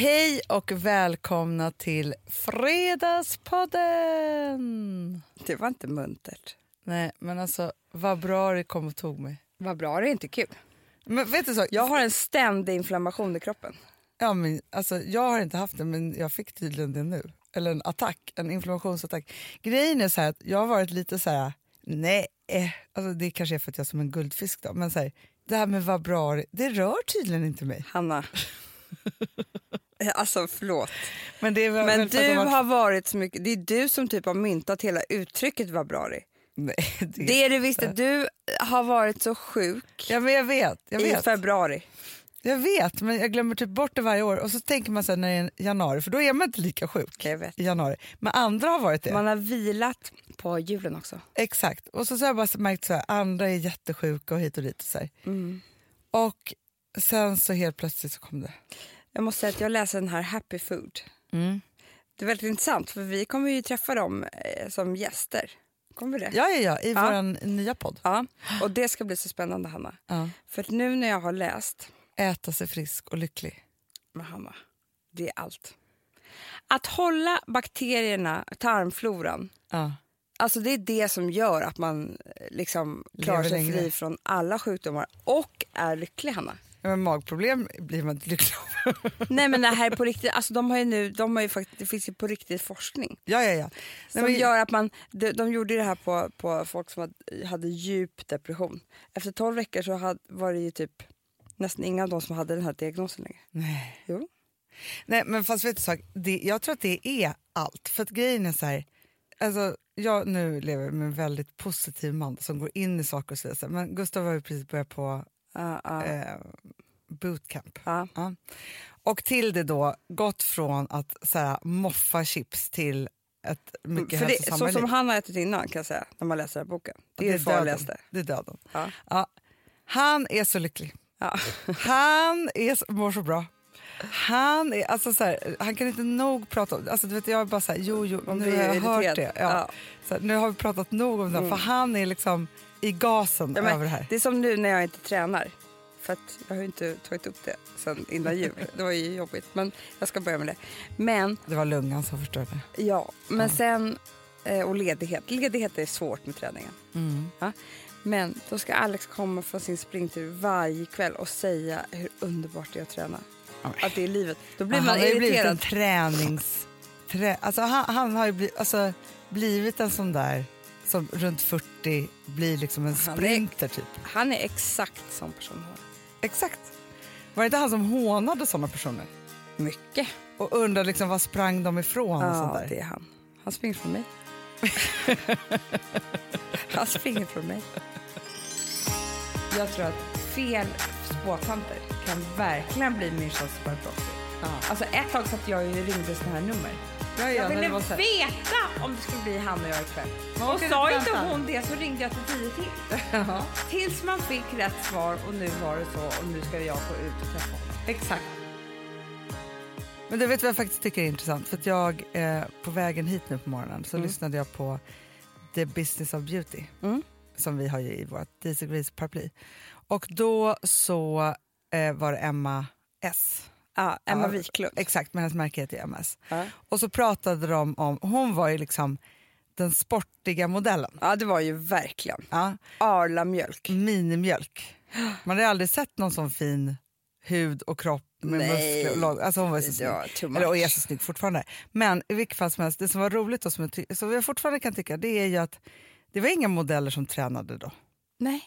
Hej och välkomna till Fredagspodden! Det var inte muntert. Nej, men alltså vad bra det kom och tog mig. Vad bra, det är inte kul. Men vet du så? Jag har en ständig inflammation i kroppen. Ja, men, alltså, jag har inte haft det, men jag fick tydligen det nu. Eller en attack, en inflammationsattack. Grejen är så att jag har varit lite så här, nej, alltså, det kanske är för att jag är som en guldfisk då, men så här, det här med vad bra det rör tydligen inte mig. Hanna. alltså förlåt. Men, det väl- Men att du de har- varit så mycket, det är du som typ har myntat hela uttrycket är. Nej, det... Det är det visst, att du har varit så sjuk Ja, men jag vet. Jag i vet. februari. Jag vet, men jag glömmer typ bort det varje år. Och så tänker man här när det är januari, för då är man inte lika sjuk Jag vet. i januari. Men andra har varit det. Man har vilat på julen också. Exakt. Och så, så har jag bara märkt så här, andra är jättesjuka och hit och dit. Och, så. Mm. och sen så helt plötsligt så kom det. Jag måste säga att jag läser den här Happy Food. Mm. Det är väldigt intressant för vi kommer ju träffa dem eh, som gäster. Kommer vi det? Ja, ja, ja, i Ja. vår nya podd. Ja, och det ska bli så spännande Hanna. Ja. För att nu när jag har läst Äta sig frisk och lycklig. med Hanna, det är allt. Att hålla bakterierna, tarmfloran, Ja. alltså det är det som gör att man eh, liksom klarar sig fri från alla sjukdomar och är lycklig Hanna. Men magproblem blir man inte lycklig av. Nej men det här är på riktigt, alltså de har ju nu, de har ju faktiskt, det finns ju på riktigt forskning ja, ja, ja. som men- gör att man, de, de gjorde det här på, på folk som hade, hade djup depression. Efter 12 veckor så hade, var det ju typ nästan inga av dem som hade den här diagnosen längre. Nej. Jo. Nej, men fast vet du sak, det, jag tror att det är allt. För att grejen är så här, alltså, jag nu lever med en väldigt positiv man som går in i saker och så vidare. Men Gustav har ju precis börjat på eh, bootcamp. Och till det då gått från att så här, moffa chips till ett mycket För det, så som han har ätit innan kan jag säga, när man läser den här boken. Det är det, döden. farligaste. Det är döden. Ja. Han är så lycklig. Ja. Han är så, mår så bra. Han, är, alltså så här, han kan inte nog prata om alltså, du vet, Jag är bara så här, jo, jo, nu har jag irriterad. hört det. Ja. Ja. Så här, nu har vi pratat nog om det, Mm. för han är liksom i gasen Ja, men över det här. Det är som nu när jag inte tränar. För jag har ju inte tagit upp det sen innan jul. Det var ju jobbigt. Men jag ska börja med det. Men Det var lungan som förstörde. ja, men Ja. sen eh, och ledighet. Ledighet är svårt med träningen. Mm. Men då ska Alex komma från sin springtur varje kväll och säga hur underbart det är att träna. Ja, Att det är livet. Då blir han man har ju blivit en irriterad. tränings... Trä, alltså, han, han har ju blivit, alltså, blivit en sån där som runt 40 blir liksom en sprinter typ. Han är exakt som person. Exakt. Var det inte han som hånade såna personer? Mycket. Och undrade liksom var sprang de ifrån och sånt Ja, där. det är han. Han springer från mig. han springer från mig. Jag tror att fel spåtanter kan verkligen bli människans superproxy. Ja. Alltså ett tag satt jag och ringde såna här nummer. Ja, Jag ville veta om det skulle bli han och jag ikväll. Och sa inte hon det så ringde jag till tio till. Ja, Tills man fick rätt svar och nu var det så och nu ska jag gå ut och träffa honom. exakt. Men du vet vad jag faktiskt tycker är intressant? För att jag, eh, på vägen hit nu på morgonen så Mm. lyssnade jag på The Business of Beauty Mm. som vi har ju i vårt Daisy Grace paraply. Och då så eh, var det Emma S. Ja, Emma Wiklund. Exakt, men hennes märke heter MS. Ja. Och så pratade de om, hon var ju liksom den sportiga modellen. ja, det var ju verkligen Ja, Arla mjölk. minimjölk. Man hade aldrig sett någon sån fin hud och kropp med Nej. muskler och lag. Alltså hon var så snygg. Ja. Eller, och är så snygg fortfarande. Men i vilket fall som helst, det som var roligt och som jag, ty- som jag fortfarande kan tycka, det är ju att det var inga modeller som tränade då. Nej.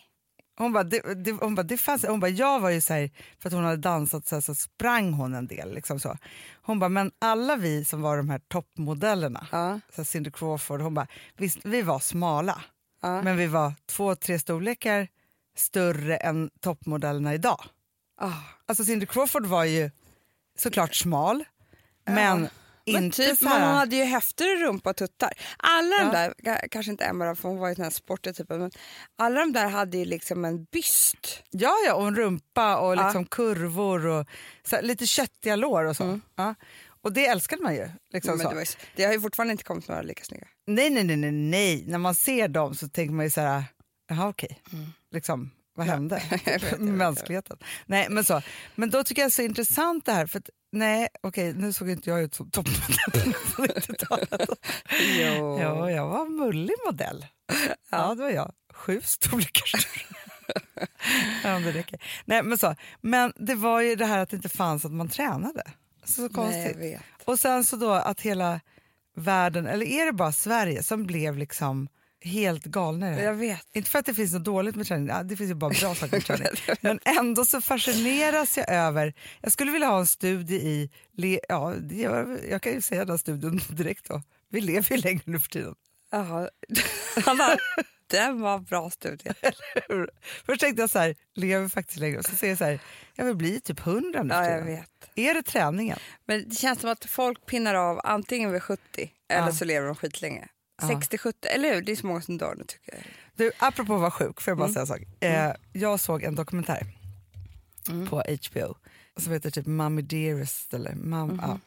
Hon bara, det, det, hon bara, det fanns, hon bara, jag var ju så här, för att hon hade dansat så, här, så sprang hon en del. Liksom så. Hon bara, men alla vi som var de här toppmodellerna, Ja, så här Cindy Crawford, hon bara, visst vi var smala, ja. men vi var två, tre storlekar större än toppmodellerna idag. Ah. Alltså Cindy Crawford var ju såklart smal, men Typ, här... man hade ju häftigare rumpa och tuttar. Alla Ja. de där, ka- kanske inte Emma för hon var ju den här sportiga typen, men alla de där hade ju liksom en byst. Ja, ja, och en rumpa och Ja. liksom kurvor och så här, lite köttiga lår och så. Mm. Ja. Och det älskade man ju. Liksom men det, var det har ju fortfarande inte kommit några lika snygga. Nej, nej, nej, nej, nej. När man ser dem så tänker man ju så här, jaha okej. Mm. Liksom, vad hände med mänskligheten? Nej, men, så. men då tycker jag det är så intressant det här. För att, nej, okej, nu såg inte jag ut som toppmodell på 90-talet. Jo. Ja, jag var en mullig modell. Ja, det var jag. Sju storlekar större. ja, det räcker. Nej, men, så. men det var ju det här att det inte fanns att man tränade. Så, så Nej, konstigt. vet. Och sen så då att hela världen, eller är det bara Sverige som blev liksom helt galna? Jag vet. Inte för att det finns något dåligt med träning, det finns ju bara bra saker med träning. Men ändå så fascineras jag över, jag skulle vilja ha en studie i, ja, jag kan ju säga den studien direkt då. Vi lever ju längre nu för tiden. Jaha. Den var bra studie. Först tänkte jag så här, lever faktiskt längre? Och så säger jag så här, jag vill bli typ 100 nu Ja, jag vet. Är det träningen? Men det känns som att folk pinnar av antingen vid 70 eller Ja. så lever de skitlänge. Ja. 60-70, eller hur? Det är så många som dör nu tycker jag. Du, apropå att vara sjuk, får jag bara Mm. säga en sak. Eh, jag såg en dokumentär Mm. på HBO som heter typ Mommy Dearest. Eller mam, Mhm. ja.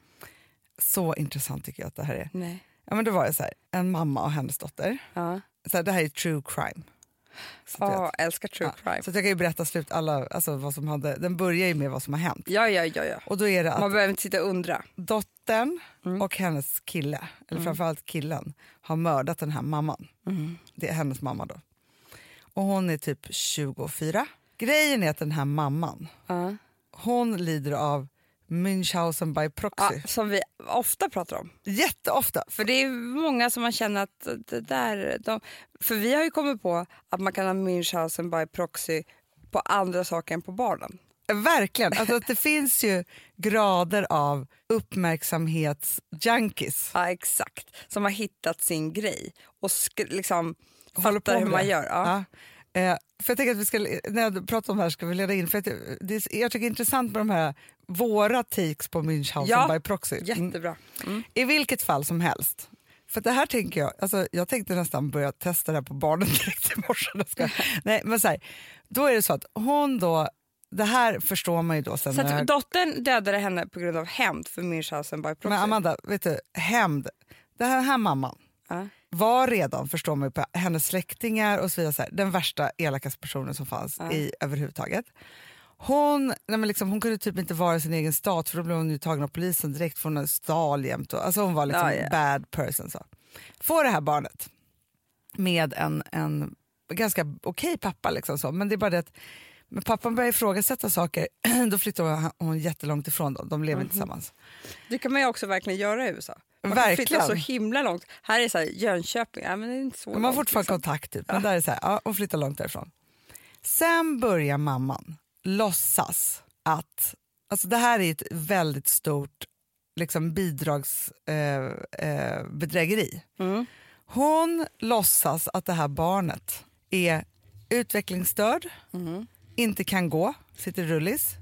Så intressant tycker jag att det här är. Nej. Ja, men då var det så här, en mamma och hennes dotter. Ja. Så här, det här är true crime. Så, Ja, älskar true Ja, crime. så att jag kan ju berätta slut alla, alltså vad som hade, den börjar ju med vad som har hänt. Ja, ja, ja. ja. Och då är det att Man behöver inte sitta och undra. dottern Mm. och hennes kille, eller framförallt killen, har mördat den här mamman. Mm. Det är hennes mamma då. Och hon är typ 24. Grejen är att den här mamman, Ja. hon lider av Münchhausen by proxy. Ja, som vi ofta pratar om. Jätteofta. För det är många som man känner att det där... De, för vi har ju kommit på att man kan ha Münchhausen by proxy på andra saker än på barnen. Verkligen. Alltså att det finns ju grader av uppmärksamhetsjunkies. Ja, exakt. Som har hittat sin grej och liksom Håller fattar hur man gör. Ja. Ja. Eh, för jag tänker att vi ska, när jag pratar om det här ska vi leda in, för att det, jag tycker det är intressant med de här, våra takes på Münchhausen Ja, by proxy. Mm. Jättebra. Mm. I vilket fall som helst. För det här tänker jag, alltså jag tänkte nästan börja testa det här på barnen direkt i morse. Jag Nej, men så här, då är det så att hon då, det här förstår man ju då sen. Så att dottern dödade henne på grund av hämnd för Münchhausen by proxy. men Amanda, vet du, hämnd. Den här, här mamman ja. Var redan, förstår man på hennes släktingar och så vidare, så här, den värsta elakaste personen som fanns Ja. i överhuvudtaget. Hon, nej men liksom, hon kunde typ inte vara i sin egen stat för då blev hon ju tagen av polisen direkt för hon stal jämt. Och, alltså hon var liksom Ja, ja. bad person. Så. Får det här barnet med en, en ganska okej pappa, liksom så. men det är bara det att men pappan börjar ifrågasätta saker, då flyttar hon, hon jättelångt ifrån dem, de lever inte tillsammans. Det kan man ju också verkligen göra i USA. Man Verkligen. flytta så himla långt. Här är så här, Jönköping, ja, men det är inte så De har fortfarande liksom. kontakt, typ. men där är så här, ja, hon flyttar långt därifrån. Sen börjar mamman låtsas att, alltså det här är ett väldigt stort liksom, bidragsbedrägeri. Eh, bedrägeri. Mm. Hon låtsas att det här barnet är utvecklingsstörd, Mm. inte kan gå, sitter i rullis,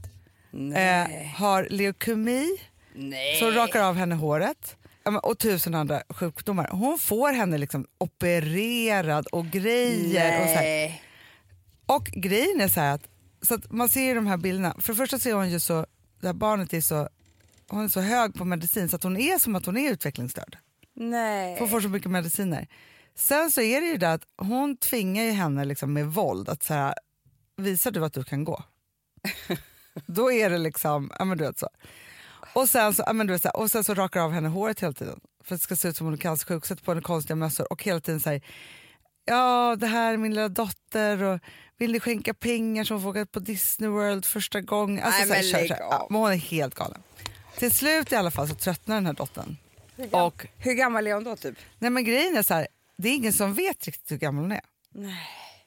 eh, har leukemi, Nej. så rakar av henne håret ja, och tusen andra sjukdomar. Hon får henne liksom opererad och grejer. Och, så här. Nej. och grejen är så här att, så att man ser de här bilderna. För det första så är hon ju så, det här barnet är så, hon är så hög på medicin så att hon är som att hon är utvecklingsstörd. Nej. Hon får så mycket mediciner. Sen så är det ju det att hon tvingar ju henne liksom med våld att så här, visar du att du kan gå? Då är det liksom, ja men du vet så. Och sen så, ja, men du vet så, här, och sen så rakar av henne håret hela tiden för att det ska se ut som hon är cancersjuk, sätter på henne konstiga mössor och hela tiden säger ja det här är min lilla dotter och vill ni skänka pengar hon får på Disney World första gången. Alltså, Nej, så här, men kör. Ja, men hon är helt galen. Till slut i alla fall så tröttnar den här dottern. Och Hur gammal är hon då typ? Nej men grejen är så här, det är ingen som vet riktigt hur gammal hon är. Nej.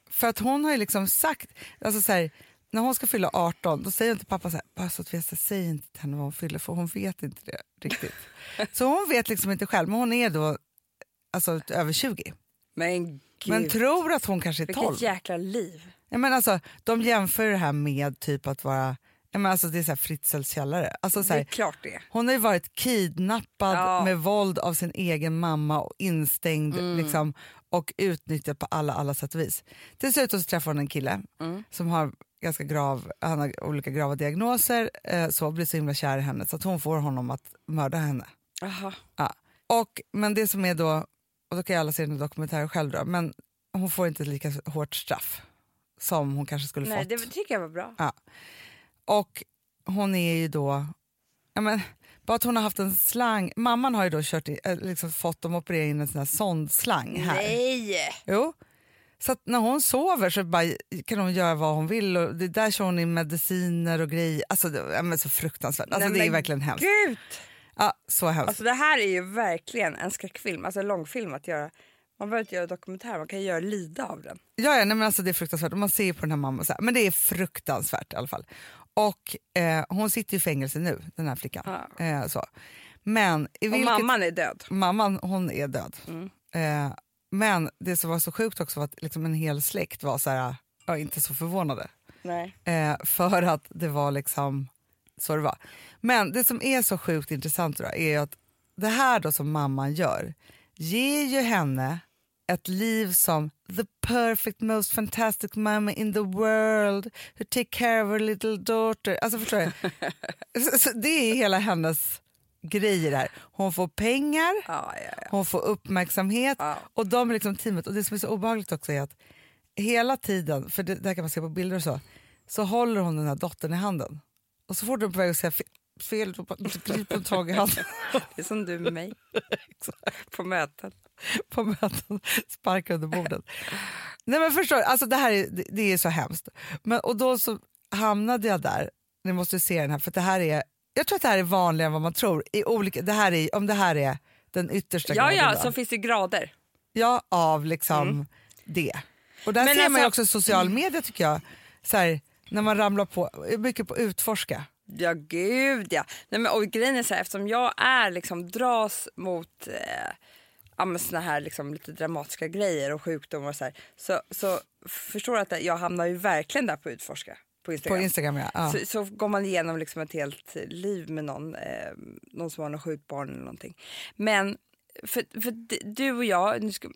För att hon har ju liksom sagt, alltså så här, när hon ska fylla 18 då säger till pappa så här, bara så att vi säg inte till henne vad hon fyller för hon vet inte det riktigt. så hon vet liksom inte själv, men hon är då alltså, över 20. Men gud. Men tror att hon kanske är 12. Vilket jäkla liv. Ja, men alltså, de jämför det här med typ att vara, ja, men alltså, det är så här Fritzels källare. Alltså, så Det är här, klart det. hon har ju varit kidnappad Ja. med våld av sin egen mamma och instängd Mm. liksom, och utnyttjad på alla, alla sätt och vis. Slut så träffar hon en kille Mm. som har ganska grav, han har olika grava diagnoser eh, så blir så himla kär i henne så att hon får honom att mörda henne. Aha. Ja. Och, men det som är då, och då kan ju alla se den i dokumentären själv då, men hon får inte lika hårt straff. som hon kanske skulle Nej, fått. det tycker jag var bra. Ja. Och hon är ju då... Ja, men, bara att hon har haft en slang. Mamman har ju då kört i, äh, liksom fått dem operera in en sån här sondslang här. Nej! Jo. Så när hon sover så bara, kan hon göra vad hon vill. Och det där kör hon in mediciner och grejer. Alltså, det, men så fruktansvärt. Alltså, Nej, det är verkligen hemskt. Gud! Ja, så hemskt. Alltså det här är ju verkligen en skräckfilm, alltså en långfilm att göra. Man behöver inte göra dokumentär, man kan göra lida av den. Ja, ja nej, men alltså det är fruktansvärt. Och man ser på den här mamman, så här, men det är fruktansvärt i alla fall. Och eh, hon sitter i fängelse nu, den här flickan. Ja. Eh, så. Men i Och vilket, mamman är död. mamman hon är död. Mm. Eh, men det som var så sjukt också var att liksom en hel släkt var så här, ja, inte så förvånade. Eh, för att det var liksom så det var. Men det som är så sjukt intressant då, är att det här då som mamman gör ger ju henne ett liv som the perfect most fantastic mama in the world who take care of her little daughter. Alltså förstår du? det är hela hennes grej i det här. Hon får pengar, Ja, ja, ja. hon får uppmärksamhet och de är liksom teamet. Och det som är så obehagligt också är att hela tiden, för det där kan man se på bilder och så, så håller hon den här dottern i handen. Och så fort hon är på väg att säga fe- fel, då griper hon tag i handen Det är som du med mig på möten. på möten, sparkar under bordet. Nej men förstår alltså det här är, det, det är så hemskt. Men, och då så hamnade jag där, ni måste se den här, för det här är, jag tror att det här är vanligare än vad man tror. I olika, det här är, om det här är den yttersta Ja, graden ja, då. så finns det grader. Ja, av liksom det. Och där Men ser man ju alltså- också social media tycker jag, så här, när man ramlar på, mycket på utforska. Ja, gud ja. Nej, men, och grejen är så här, eftersom jag är liksom dras mot eh, ja, såna här liksom, lite dramatiska grejer och sjukdomar och så här, så, så förstår du att jag hamnar ju verkligen där på utforska på Instagram. På Instagram ja. ja. Så, så går man igenom liksom ett helt liv med någon, eh, någon som har något sjukt barn eller någonting. Men för, för du och jag nu ska,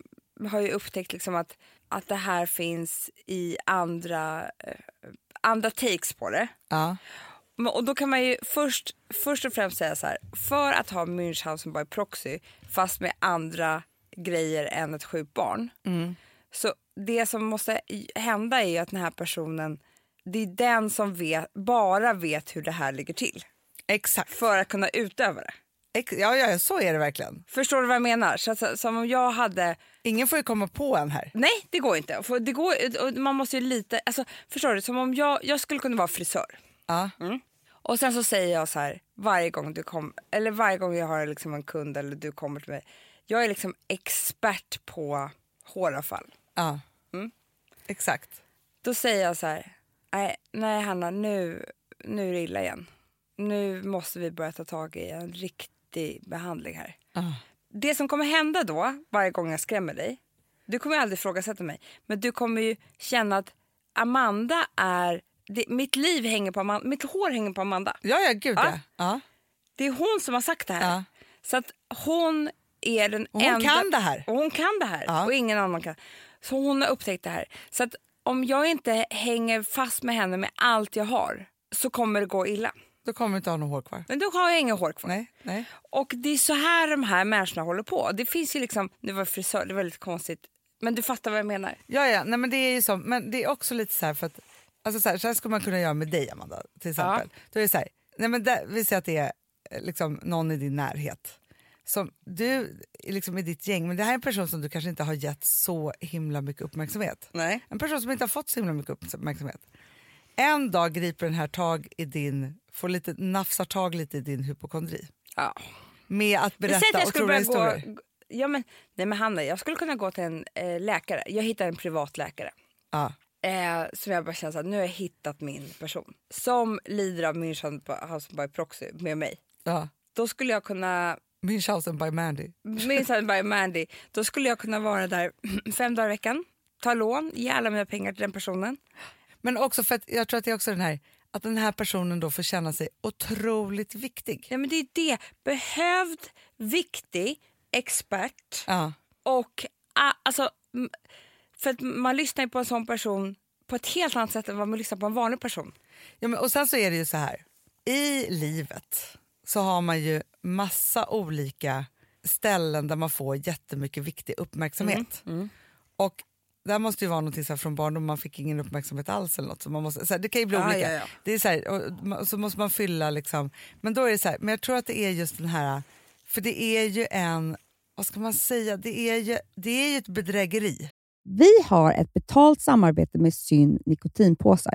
har ju upptäckt liksom att, att det här finns i andra, eh, andra takes på det. ja. Och då kan man ju först, först och främst säga så här, för att ha Münchhausen by proxy fast med andra grejer än ett sjukt barn. Så det som måste hända är att den här personen, det är den som vet, bara vet hur det här ligger till. Exakt. För att kunna utöva det. Ex- ja, ja, så är det verkligen. Förstår du vad jag menar? Så, att- som om jag hade Ingen får ju komma på en här. Nej, det går inte. För det går, man måste ju lite... Alltså, förstår du? Som om jag, jag skulle kunna vara frisör. Ja. Och sen så säger jag så här varje gång du kom, eller varje gång jag har liksom en kund eller du kommer till mig. Jag är liksom expert på håravfall. Ja. Mm. Exakt. Då säger jag så här, nej, nej Hanna nu, nu är det illa igen. Nu måste vi börja ta tag i en riktig behandling här. Ja. Det som kommer hända då, varje gång jag skrämmer dig, du kommer aldrig ifrågasätta mig, men du kommer ju känna att Amanda är, det, mitt liv hänger på Amanda, mitt hår hänger på Amanda. Ja, ja, gud Ja. ja. Det är hon som har sagt det här. Ja. Så att hon är den Och hon enda... kan det här. Och hon kan det här Ja. och ingen annan kan. Så hon har upptäckt det här. Så att om jag inte hänger fast med henne med allt jag har så kommer det gå illa. Då kommer du inte ha något hår kvar. Men då har jag inga hår kvar. Nej, nej. Och det är så här de här människorna håller på. Det finns ju liksom, det var frisör, det var lite konstigt. Men du fattar vad jag menar. Ja, ja, nej, men det är ju så, men det är också lite så här för att alltså så här, så här skulle man kunna göra med dig Amanda till exempel. Då är det så här, nej men där, vi säger att det är eh, liksom någon i din närhet som du liksom i ditt gäng, men det här är en person som du kanske inte har gett så himla mycket uppmärksamhet. Nej. En person som inte har fått så himla mycket uppmärksamhet. En dag griper den här tag i din, får lite, nafsar tag lite i din hypokondri Ja. med att berätta att jag skulle otroliga historier. gå... Ja, men, nej men Hanna, jag skulle kunna gå till en eh, läkare. Jag hittar en privat läkare. Ja. Eh, som jag bara känner att nu har jag hittat min person. Som lider av Münchhausen by proxy med mig. Ja. Då skulle jag kunna, Münchhausen by Mandy. Münchhausen by Mandy, då skulle jag kunna vara där fem dagar i veckan. Ta lån, ge alla mina pengar till den personen. Men också för att jag tror att det är också den här att den här personen då får känna sig otroligt viktig. Ja, men det är det. Behövd, viktig, expert Ja. och alltså, för att man lyssnar ju på en sån person på ett helt annat sätt än vad man lyssnar på en vanlig person. Ja, men, och sen så är det ju så här, i livet så har man ju massa olika ställen där man får jättemycket viktig uppmärksamhet. Och det här måste ju vara något så här från barndom, man fick ingen uppmärksamhet alls eller något. Så man måste, så här, det kan ju bli Ah, olika. ja, ja. Det är så, här, och, och så måste man fylla liksom, men då är det så här, men jag tror att det är just den här, för det är ju en, vad ska man säga, det är ju, det är ju ett bedrägeri. Vi har ett betalt samarbete med Syn nikotinpåsar.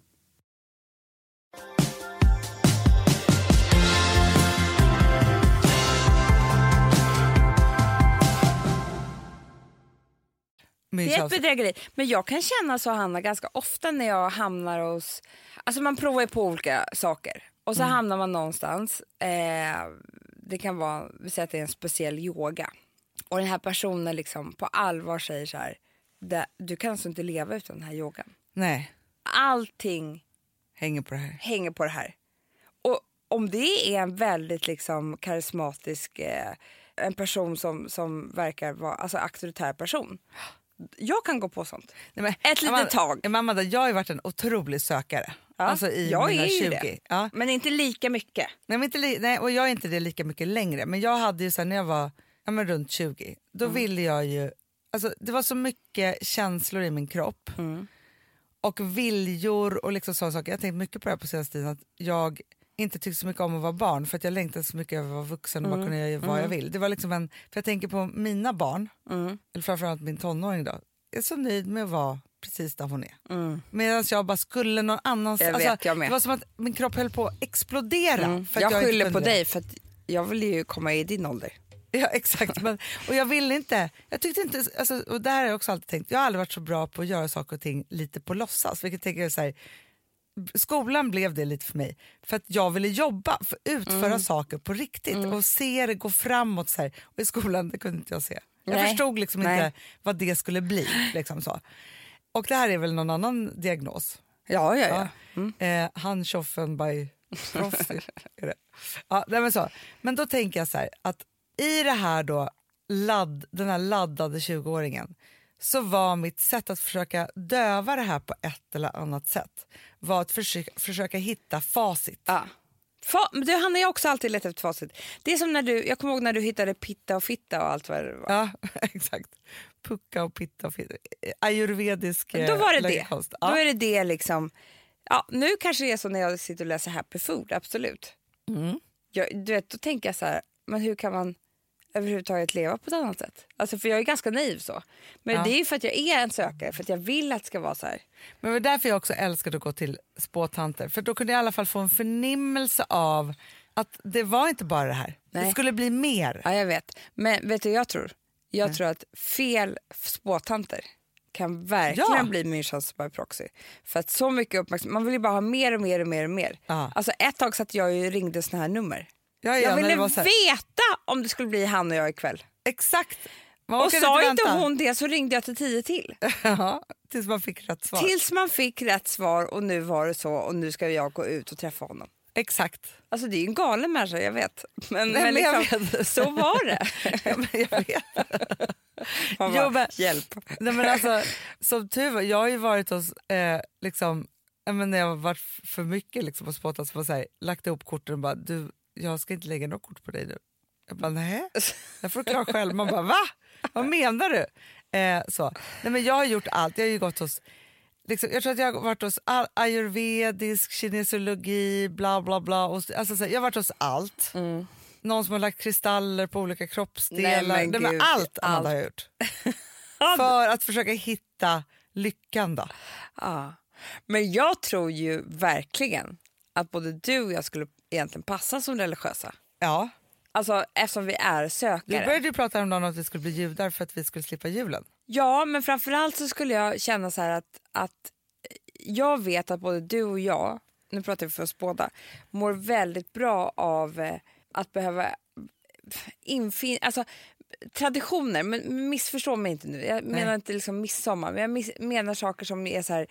Det är ett bedrägeri. Men jag kan känna så Hanna ganska ofta när jag hamnar hos... Alltså man provar ju på olika saker och så hamnar man någonstans. Eh, det kan vara, vi säger att det är en speciell yoga. Och den här personen liksom på allvar säger så här. "Det- Du kan alltså inte leva utan den här yogan. Nej, Allting hänger på det här. hänger på det här. Och om det är en väldigt liksom karismatisk, eh, en person som, som verkar vara, alltså auktoritär person. Jag kan gå på sånt. Nej, men, Ett litet tag. Amanda, jag har ju varit en otrolig sökare. Ja, Alltså i jag mina är ju 20. det. Ja. Men inte lika mycket. Nej, men inte li- nej, och jag är inte det lika mycket längre. Men jag hade ju så här, när jag var ja, men runt 20, då Mm. ville jag ju... Alltså, det var så mycket känslor i min kropp. Mm. Och viljor och liksom sådana saker. Jag har tänkt mycket på det här på senaste tiden. Att jag inte tyckte så mycket om att vara barn för att jag längtade så mycket över att vara vuxen och bara kunna göra vad jag vill. Det var liksom en, för jag tänker på mina barn, Mm. eller framförallt min tonåring då. Jag är så nöjd med att vara precis där hon är. Mm. Medan jag bara skulle någon annanstans. Jag vet, jag med. det var som att min kropp höll på att explodera. Mm. För att Jag inte skyller på dig för att jag vill ju komma i din ålder. Ja exakt, men, och jag ville inte, jag tyckte inte, alltså, och det här har jag också alltid tänkt, jag har aldrig varit så bra på att göra saker och ting lite på låtsas. Vilket tänker jag så här, skolan blev det lite för mig, för att jag ville jobba, för utföra Mm. saker på riktigt och se det gå framåt. Så här. Och i skolan det kunde inte jag se. Jag Nej. förstod liksom Nej. inte vad det skulle bli. Liksom så. Och det här är väl någon annan diagnos. Ja, ja, Ja. ja. Eh, han tjoffen by Frosty. Ja, men, så. men då tänker jag så här att i det här då, ladd, den här laddade 20-åringen så var mitt sätt att försöka döva det här på ett eller annat sätt var att försöka, försöka hitta facit. ja. Fa- du, Hanna, jag också alltid letat efter facit. Det är som när du, jag kommer ihåg när du hittade pitta och fitta och allt vad det var. Ja, exakt. Pucka och pitta och fitta. Ayurvedisk eh, Då var det det. läkekonst. Då Ja. är det det liksom. Ja, nu kanske det är så när jag sitter och läser Happy Food, absolut. Mm. Jag, du vet, då tänker jag så här, men hur kan man överhuvudtaget leva på ett annat sätt? Alltså för jag är ganska naiv så. Men Ja. det är ju för att jag är en sökare, för att jag vill att det ska vara så här. Men det var därför jag också älskade att gå till spåtanter. För då kunde jag i alla fall få en förnimmelse av att det var inte bara det här. Det Nej. skulle bli mer. Ja, jag vet. Men vet du vad jag tror? Jag tror att fel spåtanter kan verkligen Ja. bli Münchhausen by proxy. För att så mycket uppmärksamhet, man vill ju bara ha mer och mer och mer och mer. Ja. Alltså ett tag satt jag och ringde såna här nummer. Ja, ja, jag ville veta om det skulle bli han och jag ikväll. Exakt. Man Och sa inte hon det så ringde jag till tio till. Ja, tills man fick rätt svar. Tills man fick rätt svar och nu var det så och nu ska jag gå ut och träffa honom. Exakt. Alltså det är en galen människa, jag vet. Men, Nej, men men liksom, vet. så var det. Ja, men jag vet. Man Jo, bara, men- Hjälp. Nej, men alltså, som tur var, jag har ju varit hos, eh, liksom, när jag har varit för mycket liksom, på spottat så har lagt ihop korten och bara, du, jag ska inte lägga något kort på dig nu. Jag bara, nej, jag får klara själv. Man bara, va? Vad menar du? Eh, så. Nej, men jag har gjort allt, jag har ju gått hos Liksom, jag tror att jag har varit hos ayurvedisk, kinesiologi, bla bla bla. Och, alltså, så jag har varit hos allt. Någon som har lagt kristaller på olika kroppsdelar. Nej, men Nej, gud, allt allt. har jag gjort. För att försöka hitta lyckan då. Ja. Men jag tror ju verkligen att både du och jag skulle egentligen passa som religiösa. Ja. Alltså eftersom vi är Du sökare. började ju prata om att vi skulle bli judar för att vi skulle slippa julen. Ja, men framförallt så skulle jag känna så här att, att jag vet att både du och jag, nu pratar vi för oss båda, mår väldigt bra av eh, att behöva infin... Alltså, traditioner, men missförstå mig inte nu. Jag menar inte liksom midsommar, men jag menar saker som är så här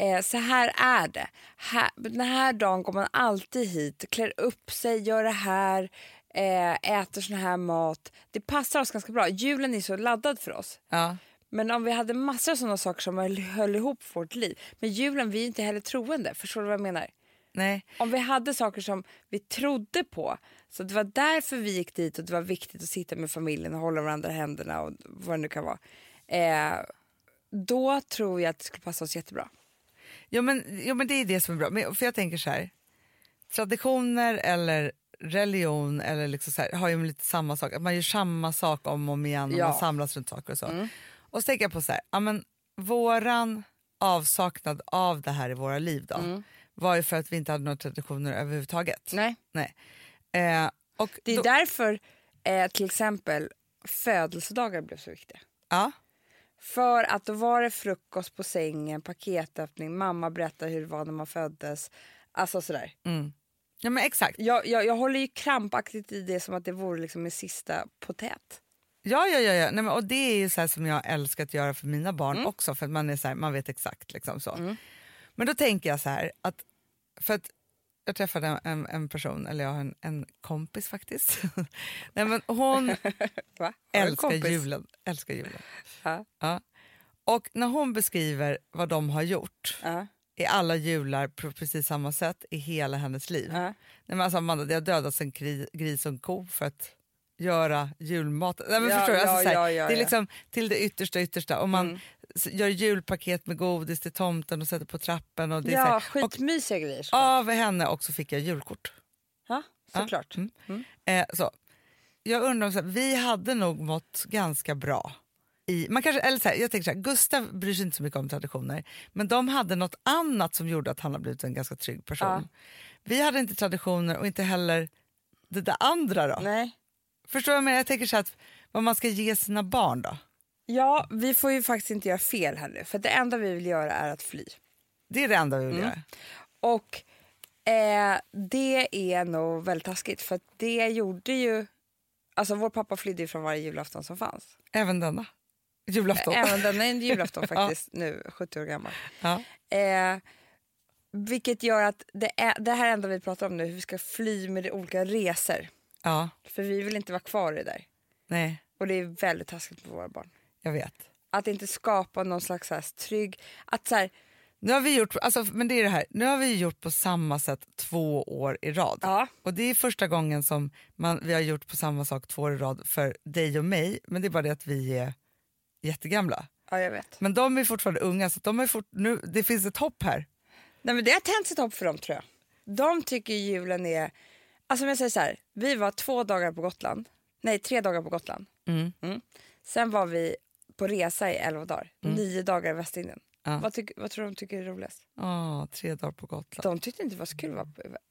Eh, så här är det. Här, den här dagen går man alltid hit, klär upp sig, gör det här, eh, äter sån här mat. Det passar oss ganska bra. Julen är så laddad för oss. Ja. Men om vi hade massor av sådana saker som höll ihop vårt liv. Men julen, vi är inte heller troende. Förstår du vad jag menar? Nej. Om vi hade saker som vi trodde på, så det var därför vi gick dit och det var viktigt att sitta med familjen och hålla varandra i händerna och vad det nu kan vara. Eh, då tror jag att det skulle passa oss jättebra. Jo, men, jo, men det är det som är bra. Men, för jag tänker så här. Traditioner eller religion eller liksom så här, har ju lite samma sak. Att man gör samma sak om och om igen och Ja. man samlas runt saker och så. Och så tänker jag på så här. Ja, men, våran avsaknad av det här i våra liv då var ju för att vi inte hade några traditioner överhuvudtaget. Nej. Nej. Eh, och Det är då, därför eh, till exempel födelsedagar blev så viktiga. ja, För att då var det frukost på sängen, paketöppning, mamma berättar hur det var när man föddes. Alltså sådär. Mm. Ja men exakt. Jag, jag, jag håller ju krampaktigt i det som att det vore liksom min sista potät. Ja, ja, ja. ja. Nej, men, och det är ju så här som jag älskar att göra för mina barn också för att man är så här, man vet exakt liksom så. Men då tänker jag så här att, för att jag träffade en, en person, eller jag har en, en kompis faktiskt. Nej, men hon älskar julen. Älskar julen. Ja. Ja. Och när hon beskriver vad de har gjort Ja. i alla jular på precis samma sätt i hela hennes liv. Ja. Nej, men alltså Amanda, det har dödats en gris och en ko för att göra julmat. Nej, men Ja, förstår du? Alltså, ja, här, det är liksom till det yttersta yttersta. Och man Mm. Gör julpaket med godis till tomten och sätter på trappen. Och det är så Ja, och skitmysiga grejer. såklart. av henne också fick jag julkort. Ja, såklart. Mm. Mm. Eh, så. Jag undrar, om så här, vi hade nog mått ganska bra. I, man kanske, eller så här, jag tänker så här, Gustav bryr sig inte så mycket om traditioner men de hade något annat som gjorde att han har blivit en ganska trygg person. Ja. Vi hade inte traditioner och inte heller det där andra. då. Nej. Förstår du vad jag menar? Jag tänker så här att vad man ska ge sina barn då. Ja, vi får ju faktiskt inte göra fel här nu. För det enda vi vill göra är att fly. Det är det enda vi Mm. vill göra. Och eh, det är nog väldigt taskigt. För det gjorde ju... Alltså vår pappa flydde från varje julafton som fanns. Även denna julafton. Även denna är en julafton faktiskt, nu 70 år gammal. Ja. Eh, vilket gör att det, är, det här enda vi pratar om nu, hur vi ska fly med olika resor. ja, För vi vill inte vara kvar i det där. nej, Och det är väldigt taskigt för våra barn. Jag vet. Att inte skapa någon slags så här trygg... Att så här, Nu har vi gjort, alltså, men det är det här, nu har vi gjort på samma sätt två år i rad. ja, Och det är första gången som man, vi har gjort på samma sak två år i rad för dig och mig, men det är bara det att vi är jättegamla. ja, jag vet. Men de är fortfarande unga så de är fort, nu, det finns ett hopp här. Nej, men det har tänts ett hopp för dem tror jag. De tycker julen är... Alltså om jag säger så här, vi var två dagar på Gotland. Nej, tre dagar på Gotland. Mm. Sen var vi på resa i elva dagar. Nio dagar i Västindien. Ja. Vad, tyck, vad tror de tycker är roligast? Åh, tre dagar på Gotland. De tyckte inte det var så kul.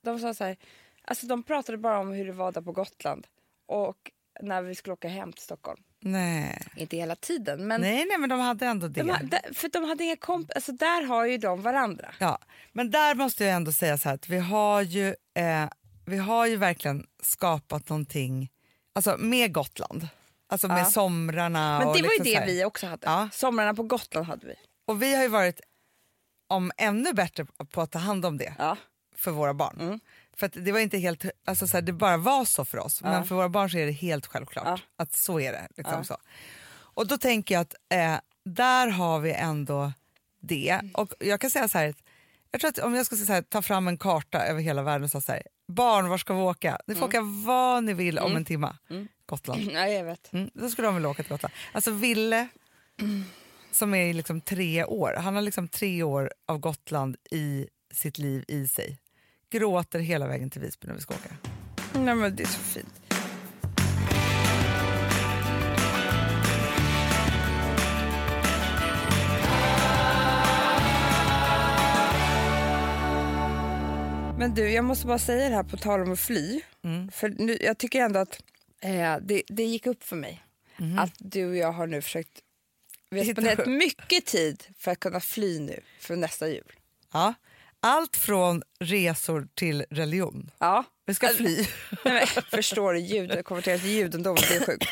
De sa så här, alltså de pratade bara om hur det var där på Gotland. Och när vi skulle åka hem till Stockholm. Nej. Inte hela tiden, men nej, nej, men de hade ändå det. de, ha- där- för de hade inga komp... Alltså där har ju de varandra. Ja, men där måste jag ändå säga så här att vi har ju, eh, vi har ju verkligen skapat någonting alltså med Gotland. Alltså med Ja. somrarna. Men och det var ju liksom så det vi också hade. Ja. Somrarna på Gotland hade vi. Och vi har ju varit om ännu bättre på att ta hand om det Ja. för våra barn. Mm. För det var inte helt, alltså så här, det bara var så för oss. Men för våra barn så är det helt självklart att så är det. Liksom så. Och då tänker jag att eh, där har vi ändå det. Och jag kan säga så här, jag tror att om jag skulle här, ta fram en karta över hela världen och säga så här, barn var ska vi åka? Ni får åka vad ni vill om en timme. Gotland. Ja, jag vet. Mm, då skulle de vilja åka till Gotland. Alltså Ville, som är liksom tre år, han har liksom tre år av Gotland i sitt liv i sig. Gråter hela vägen till Visby när vi ska åka. Nej, men det är så fint. Men du, jag måste bara säga det här på tal om att fly. Mm. För nu, jag tycker ändå att eh, det, det gick upp för mig att du och jag har nu försökt... Vi har spenderat mycket tid för att kunna fly nu för nästa jul. Ja. Allt från resor till religion. Ja. Vi ska fly. Nej, men, förstår du? Ljud, konverterat till judendom, det är sjukt.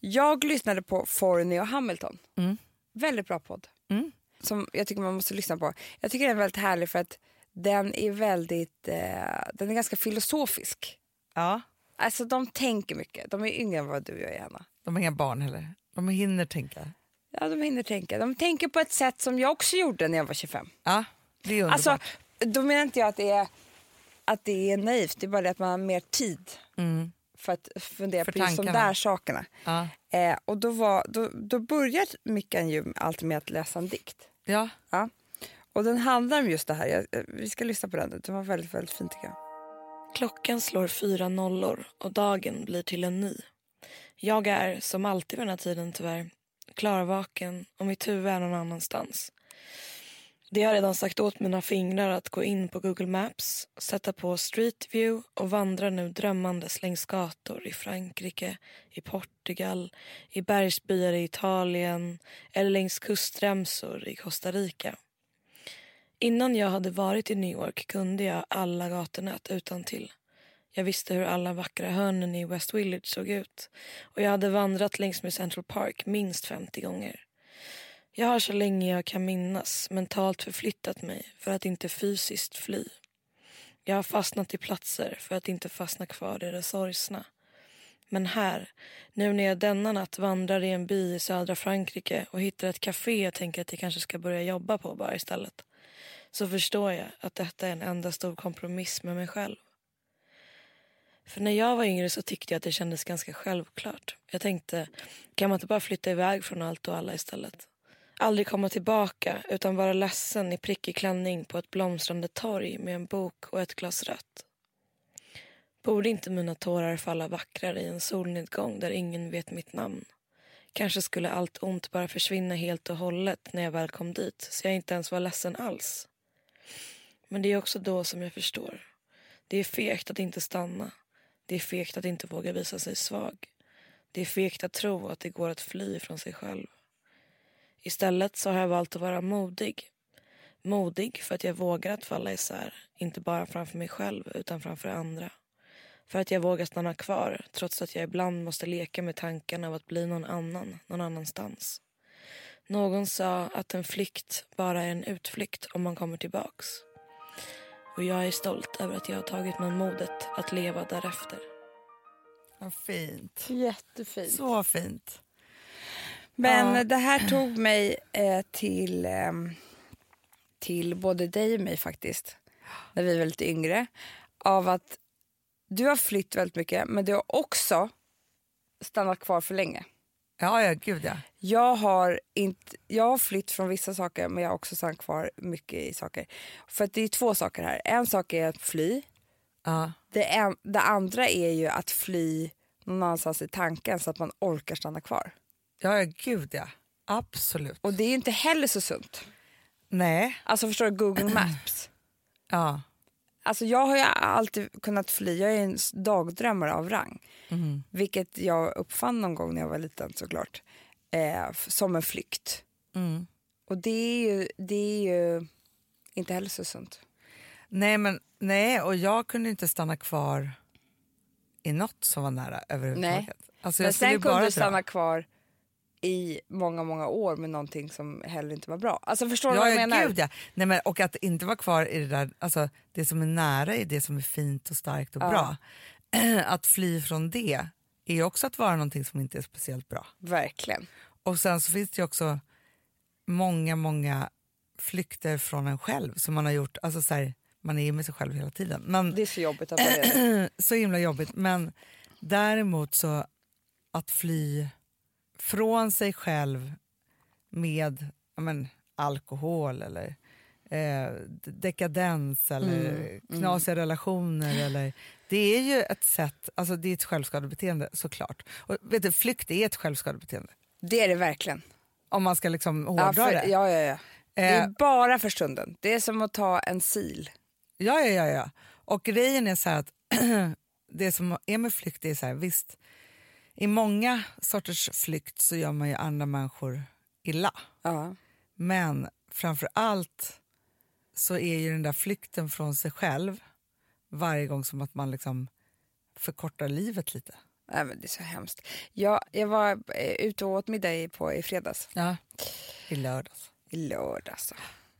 Jag lyssnade på Forney och Hamilton. Mm. Väldigt bra podd. Mm. Som jag tycker man måste lyssna på. Jag tycker den är väldigt härlig för att den är väldigt, eh, den är ganska filosofisk. Ja. Alltså de tänker mycket. De är yngre än vad du och jag är Hanna. De har inga barn heller. De hinner tänka. Ja, de hinner tänka. De tänker på ett sätt som jag också gjorde när jag var 25. Ja, det är underbart. Alltså, då menar inte jag att det är, att det är naivt. Det är bara det att man har mer tid mm. för att fundera För på just de där sakerna. ja. Eh, och då, var, då, då börjar Mickan ju alltid med att läsa en dikt. ja. Ja. Och den handlar om just det här. Jag, eh, vi ska lyssna på den. Den var väldigt, väldigt fin tycker jag. Klockan slår fyra nollor och dagen blir till en ny. Jag är, som alltid vid den här tiden tyvärr, klarvaken och mitt huvud är någon annanstans. Det har redan sagt åt mina fingrar att gå in på Google Maps, sätta på Street View och vandra nu drömmandes längs gator i Frankrike, i Portugal, i bergsbyar i Italien eller längs kustremsor i Costa Rica. Innan jag hade varit i New York kunde jag alla gatunät utan till. Jag visste hur alla vackra hörnen i West Village såg ut och jag hade vandrat längs med Central Park minst 50 gånger. Jag har så länge jag kan minnas mentalt förflyttat mig för att inte fysiskt fly. Jag har fastnat i platser för att inte fastna kvar i det sorgsna. Men här, nu när jag denna natt vandrar i en by i södra Frankrike och hittar ett café jag tänker att jag kanske ska börja jobba på bara istället så förstår jag att detta är en enda stor kompromiss med mig själv. För när jag var yngre så tyckte jag att det kändes ganska självklart. Jag tänkte, kan man inte bara flytta iväg från allt och alla istället? Aldrig komma tillbaka utan vara ledsen i prickig klänning på ett blomstrande torg med en bok och ett glas rött. Borde inte mina tårar falla vackrare i en solnedgång där ingen vet mitt namn? Kanske skulle allt ont bara försvinna helt och hållet när jag väl kom dit så jag inte ens var ledsen alls. Men det är också då som jag förstår. Det är fegt att inte stanna. Det är fegt att inte våga visa sig svag. Det är fegt att tro att det går att fly från sig själv. Istället så har jag valt att vara modig. Modig för att jag vågar att falla isär, inte bara framför mig själv utan framför andra. För att jag vågar stanna kvar trots att jag ibland måste leka med tanken av att bli någon annan, någon annanstans. Någon sa att en flykt bara är en utflykt om man kommer tillbaks. Och jag är stolt över att jag har tagit mig modet att leva därefter. Vad fint. Jättefint. Så fint. Men Ja. det här tog mig eh, till, ehm, till både dig och mig faktiskt, när vi var lite yngre. Av att du har flytt väldigt mycket, men du har också stannat kvar för länge. Ja, ja, gud ja. Jag har, inte, jag har flytt från vissa saker, men jag har också stannat kvar mycket i saker. För att det är två saker här. En sak är att fly. ja. Det, en, det andra är ju att fly någon annanstans i tanken så att man orkar stanna kvar. Ja, ja, gud ja. Absolut. Och det är ju inte heller så sunt. Nej. Alltså förstår du, Google Maps. Ja. Alltså jag har ju alltid kunnat fly, jag är en dagdrömmare av rang. Mm. Vilket jag uppfann någon gång när jag var liten såklart. Eh, som en flykt. Mm. Och det är ju, det är ju inte heller så sunt. Nej, men nej, och jag kunde inte stanna kvar i något som var nära överhuvudtaget. Alltså, Men sen kunde du stanna kvar i många, många år med någonting som heller inte var bra. Alltså förstår du Ja, vad jag ja, menar? gud ja. Nej, men, och att inte vara kvar i det där, alltså det som är nära är det som är fint och starkt och Ja. bra. Att fly från det är också att vara någonting som inte är speciellt bra. Verkligen. Och sen så finns det också många, många flykter från en själv som man har gjort, alltså så här, man är ju med sig själv hela tiden. Men Det är så jobbigt att vara så himla jobbigt. Men däremot så att fly från sig själv med men, alkohol eller eh, dekadens eller knasiga relationer. Eller, det är ju ett sätt, alltså det är ett självskadebeteende såklart. Och vet du, flykt är ett självskadebeteende. Det är det verkligen. Om man ska liksom hårdra Ja, för, det. ja, ja, ja. Det är Eh, bara för stunden. Det är som att ta en sil. Ja, ja, ja, ja. Och grejen är så här att det som är med flykt är så här, visst, i många sorters flykt så gör man ju andra människor illa. Ja. Men framför allt så är ju den där flykten från sig själv varje gång som att man liksom förkortar livet lite. Nej, men det är så hemskt. Jag, jag var eh, ute och åt middag på, i fredags, Ja. I lördags. i lördags.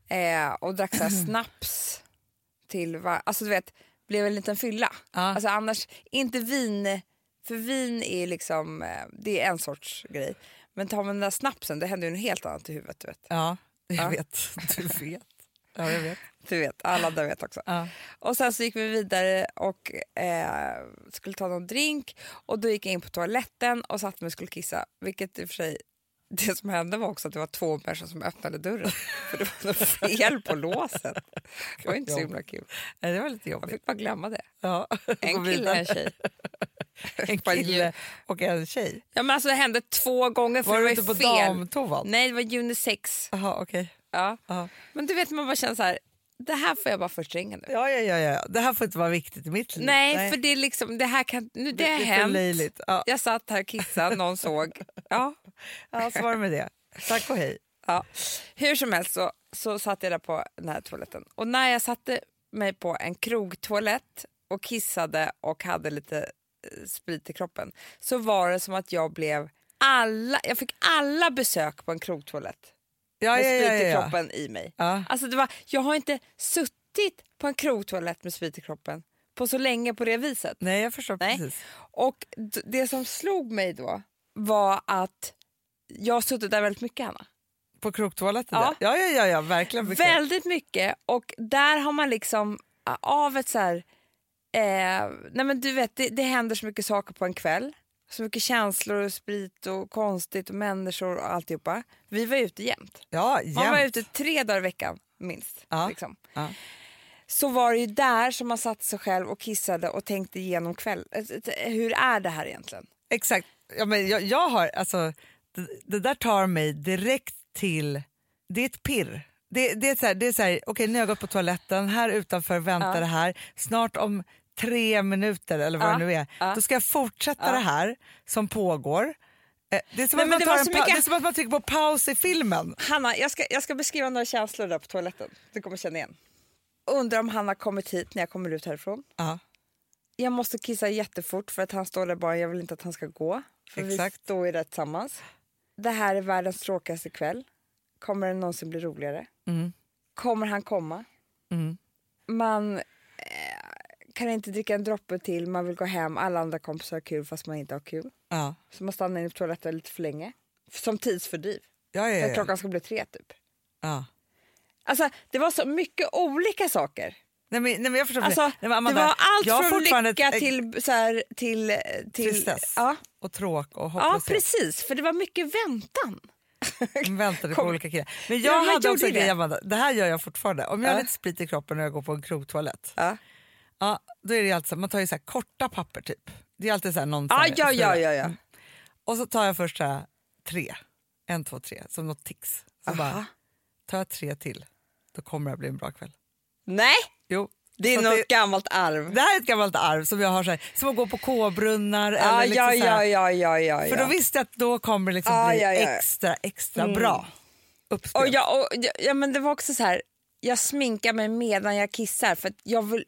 Eh, och drack så snaps till var, Alltså du vet, blev en liten fylla. Ja. Alltså annars, inte vin, för vin är liksom, eh, det är en sorts grej. Men tar man den där snapsen, det händer ju något helt annat i huvudet. Du vet, Ja, jag Ja. vet. Du vet. Ja, jag vet. du vet alla där vet också. Ja. Och sen så gick vi vidare och eh, skulle ta någon drink och då gick jag in på toaletten och satte mig och skulle kissa. Vilket i och för sig, det som hände var också att det var två människor som öppnade dörren. För det var något fel på låset. Det var inte så himla kul. Nej, Det var lite Jag jobbigt. fick bara glömma det. Ja. En kille och en tjej. En kille och en tjej. Ja, men alltså det hände två gånger för Var det var inte på fel. damtoan? Nej, det var unisex. Jaha, okej. Ja. Ja. Men du vet man bara känner så här, det här får jag bara förtränga nu. Ja, ja, ja, ja. Det här får inte vara viktigt i mitt liv. Nej, för det är liksom, det här kan, nu, det, det har hänt. Ja. Jag satt här och kissade, någon såg. Ja. Ja, så var det med det. Tack och hej. Ja. Hur som helst så, så satt jag där på den här toaletten. Och när jag satte mig på en krogtoalett och kissade och hade lite eh, sprit i kroppen så var det som att jag blev alla, jag fick alla besök på en krogtoalett Ja, med sprit i kroppen i mig. Alltså det var, jag har inte suttit på en krogtoalett med sprit i kroppen på så länge på det viset. Nej, jag förstår Nej. precis. Och det som slog mig då var att jag har suttit där väldigt mycket Hanna. På krogtoaletten? Ja. Ja, ja, ja, ja, verkligen. mycket. Väldigt mycket och där har man liksom av ett så här, eh, nej men du vet det, det händer så mycket saker på en kväll. Så mycket känslor och sprit och konstigt och människor och alltihopa. Vi var ute jämt. Ja, Man var jämt. ute tre dagar i veckan minst. Ja. Liksom. Ja. Så var det ju där som man satte sig själv och kissade och tänkte igenom kväll. eh, Hur är det här egentligen? Exakt. Ja, men jag, jag har, alltså, det, det där tar mig direkt till... Det är ett pirr. Det, det är så här, det är så här okej nu har jag gått på toaletten, här utanför väntar Ja. det här. Snart om tre minuter eller vad Ja. det nu är, Ja. då ska jag fortsätta Ja. det här som pågår. Eh, Det är, som men man det var så mycket- det är som att man trycker på paus i filmen. Hanna, jag ska, jag ska beskriva några känslor där på toaletten. Du kommer känna igen. Undrar om han har kommit hit när jag kommer ut härifrån. Ja. Jag måste kissa jättefort för att han står där bara. Jag vill inte att han ska gå. För Exakt. vi står ju där tillsammans. Det här är världens tråkigaste kväll. Kommer den någonsin bli roligare? Mm. Kommer han komma? Mm. Man kan inte dricka en droppe till. Man vill gå hem. Alla andra kompisar har kul fast man inte har kul. Ja. Så man stannar inne på toaletten lite för länge. Som tidsfördriv. Ja, ja, ja. klockan ska bli tre typ. ja. Alltså det var så mycket olika saker. Nej, men, nej, men jag förstår. Alltså, nej, men Amanda, det var allt från lycka ett- till, så här, till, till Tristess. Ja, och tråk och ja, hopplöshet. precis. För det var mycket väntan. De väntade på Kom. olika killar. Men Ja, jag man hade också en grej, det. Amanda. det här gör jag fortfarande. Om jag Ja. har lite sprit i kroppen och jag går på en krogtoalett, Ja, ja, då är det alltid så, man tar ju så här korta papper typ. Det är alltid så här någon så ja, ja, ja. ja, ja. Och så tar jag först så här, tre, en, två, tre, som något tics. Så Aha. bara, tar jag tre till, då kommer det bli en bra kväll. Nej, Jo. det är Så något gammalt arv. det här är ett gammalt arv som jag har, så här, som att gå på K-brunnar. Ja, eller liksom ja, här, ja, ja, ja, ja, För då ja. visste jag att då kommer det liksom Ja, bli ja, ja. extra, extra Mm. bra uppspel. Och jag, och, ja, ja, men det var också så här, jag sminkar mig medan jag kissar för jag vill,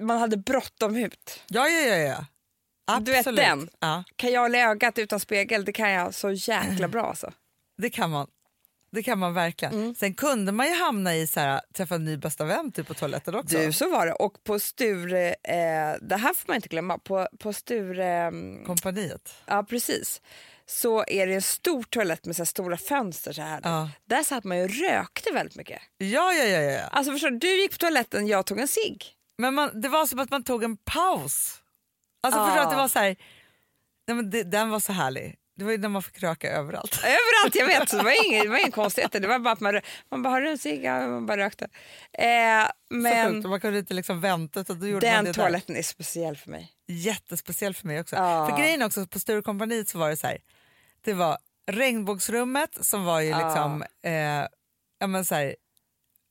man hade bråttom ut. Ja, ja, ja. ja. Du vet Absolut. den? Ja, Kan jag hålla ögat utan spegel, det kan jag så jäkla bra alltså. det kan man. Det kan man verkligen. Mm. Sen kunde man ju hamna i så här, träffa en ny bästa vän typ på toaletten också. Du, så var det. Och på Sture, eh, det här får man inte glömma, på, på Sture, mm, Kompaniet. ja precis, så är det en stor toalett med så stora fönster så här. Ja. Där satt man ju och rökte väldigt mycket. Ja, ja, ja, ja. Alltså förstår du, du gick på toaletten, jag tog en cigg. Men man, det var som att man tog en paus. Alltså Ja. förstår att det var så här, nej, men det, den var så härlig. Det var ju när man fick röka överallt. Överallt, jag vet. Så det var inget, det var inget konstigt. Det var bara att man, man bara, har du en cigg? Man bara rökte. Eh, Så men man kunde inte liksom vänta utan då gjorde man den det där. toaletten är speciell för mig. Jättespeciell för mig också. Ja. För grejen också, på Sturecompagniet så var det så här, det var regnbågsrummet som var ju Ja. liksom, eh, ja men så här,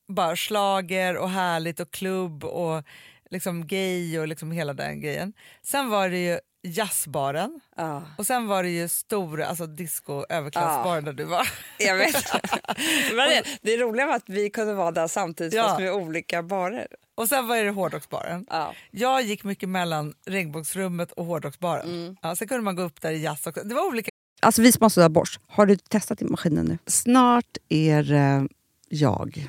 bara slager och härligt och klubb och liksom gay och liksom hela den grejen. Sen var det ju jazzbaren Ja, och sen var det ju stora, alltså disco överklassbaren där du var. jag vet. Men det, det roliga var att vi kunde vara där samtidigt Ja. fast med olika barer. Och sen var det hårdrocksbaren. Ja. Jag gick mycket mellan regnbågsrummet och hårdrocksbaren. Mm. Ja, sen kunde man gå upp där i jazz också. Det var olika. Alltså vi som har borst, har du testat i maskinen nu? Snart är det jag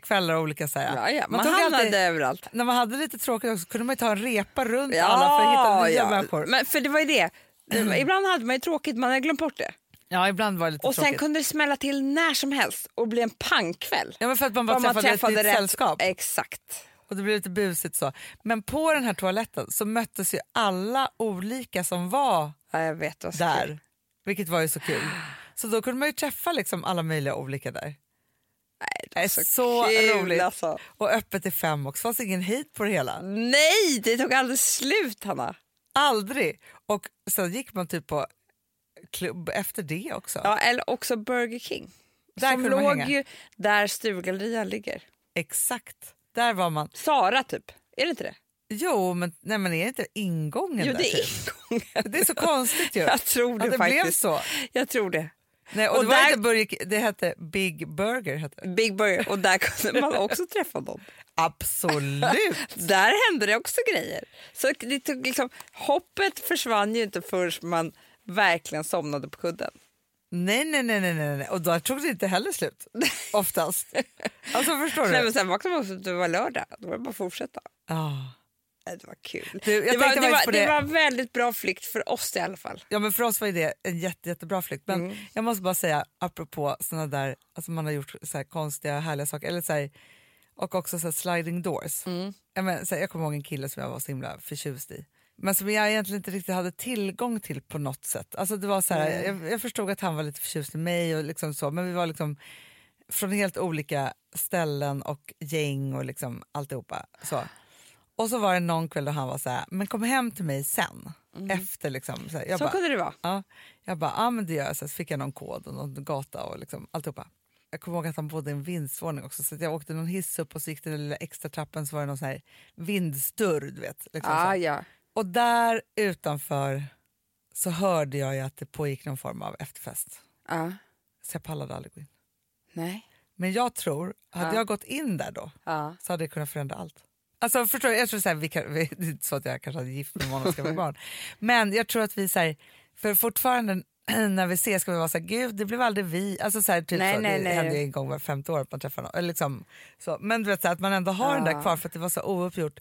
Kvällar och olika så här. Ja, ja. Man, tog hamnade alltid- överallt. När man hade lite tråkigt också kunde man ju ta en repa runt alla för att hitta nya människor. Men för det var ju det. Ibland hade man ju tråkigt, man hade glömt bort det. Ja, ibland var det lite Och sen tråkigt. kunde det smälla till när som helst och bli en pangkväll. Ja, men för att man bara träffade, ett nytt rätt- sällskap Exakt. och det blev lite busigt så. Men på den här toaletten så möttes ju alla olika som var Ja, vet där, vilket var ju så kul. Så då kunde man ju träffa liksom alla möjliga olika där. Det är så så, kul, roligt. alltså. Och öppet till fem också, fanns ingen hit på det hela. Nej, det tog aldrig slut Hanna. Aldrig! Och sen gick man typ på klubb efter det också. Ja, eller också Burger King. Där som låg hänga. ju där Sturegallerian ligger. Exakt, där var man. Sara typ, är det inte det? Jo, men, nej, men är det inte ingången Jo, där? det är typ? ingången. Det är så konstigt ju. Jag tror det, det faktiskt. blev så. Jag tror det. Nej, och Och det, där- inte Burger, det hette Big Burger. Hette. Big Burger, och där kunde man också träffa någon. Absolut! Där hände det också grejer. Så det tog liksom, hoppet försvann ju inte förrän man verkligen somnade på kudden. nej, nej, nej, nej, nej. Och då tog det inte heller slut. Oftast. Alltså förstår du? Nej, men sen vaknade man upp det var lördag. Då var det bara att fortsätta. Ah. Det var kul. Du, jag det, var, det, var, det. det. var väldigt bra flykt för oss i alla fall. Ja, men för oss var det en jätte, jättebra flykt. Men Mm. jag måste bara säga, apropå såna där, alltså man har gjort så här konstiga, härliga saker, eller så här, och också så sliding doors. Mm. Jag, men, så här, jag kommer ihåg en kille som jag var så himla förtjust i. Men som jag egentligen inte riktigt hade tillgång till på något sätt. Alltså det var så här, jag, jag förstod att han var lite förtjust i mig, och liksom så, men vi var liksom från helt olika ställen och gäng och liksom alltihopa. Så. Och så var det någon kväll då han var så här, men kom hem till mig sen. Efter liksom. Så, här, jag Mm. Så bara, kunde det vara. Ja, jag bara, ja men det gör jag. Så fick jag någon kod och någon gata och liksom alltihopa. Jag kommer ihåg att han bodde i en vindsvåning också så jag åkte någon hiss upp och så gick det lilla extra trappen så var det någon sån här vindsdörr du vet. Liksom Ah, så. ja. Och där utanför så hörde jag att det pågick någon form av efterfest. Ah. Så jag pallade aldrig gå in. Nej. Men jag tror, hade Ja. jag gått in där då Ah. så hade det kunnat förändra allt. Alltså förstår jag tror så här, vi kan, vi, det är inte så att jag kanske hade gift med honom ska barn. Men jag tror att vi så här, för fortfarande när vi ses ska vi vara så här, gud det blev aldrig vi. Alltså så här, typ Nej, så, nej, det nej. händer ju en gång var femte år att man träffar någon. Liksom, så. Men du vet så här, att man ändå har den där Ja. kvar för att det var så ouppgjort.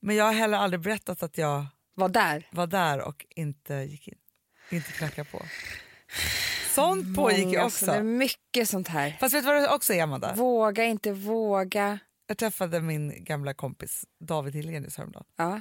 Men jag har heller aldrig berättat att jag Var där. var där och inte gick in. Inte knackade på. Sånt pågick ju också. så Det är mycket sånt här. Fast vet du vad det också är Amanda? Våga, inte våga. Jag träffade min gamla kompis David Hillenius häromdagen. Ja.